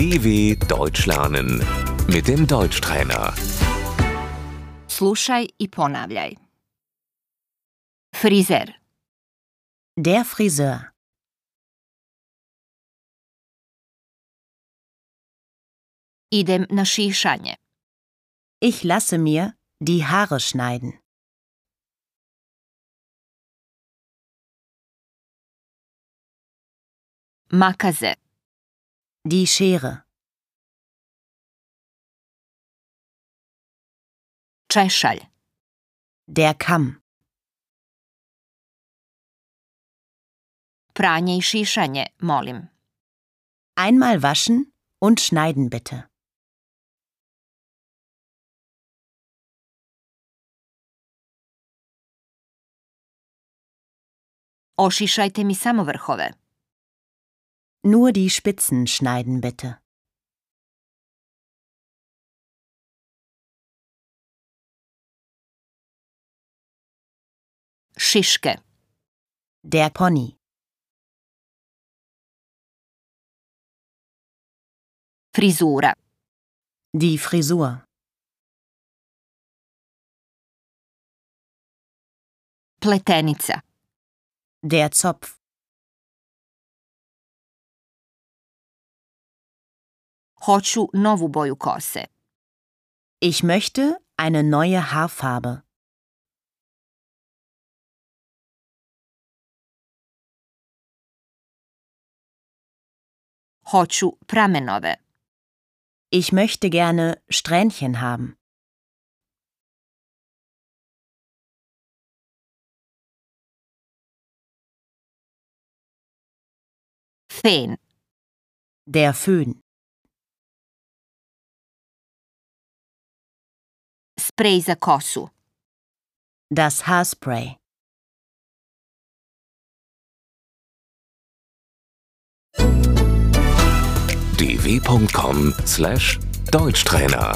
DW Deutsch lernen mit dem Deutschtrainer. Slušaj i ponavljaj. Frizer, Der Friseur. idem na šišanje. Ich lasse mir die Haare schneiden. Makaze, Die Schere. češalj, Der Kamm. pranje i šišanje, molim. Einmal waschen und schneiden bitte. Ošišajte mi samo vrhove. Nur die Spitzen schneiden bitte. Šiške, Der Pony. frizura, Die Frisur. pletenica, Der Zopf. Hoću novu boju kose. Ich möchte eine neue Haarfarbe. Hoću pramenove. Ich möchte gerne Strähnchen haben. Fen, Der Föhn. Sprej za kosu. Das Haarspray. dw.com/deutschtrainer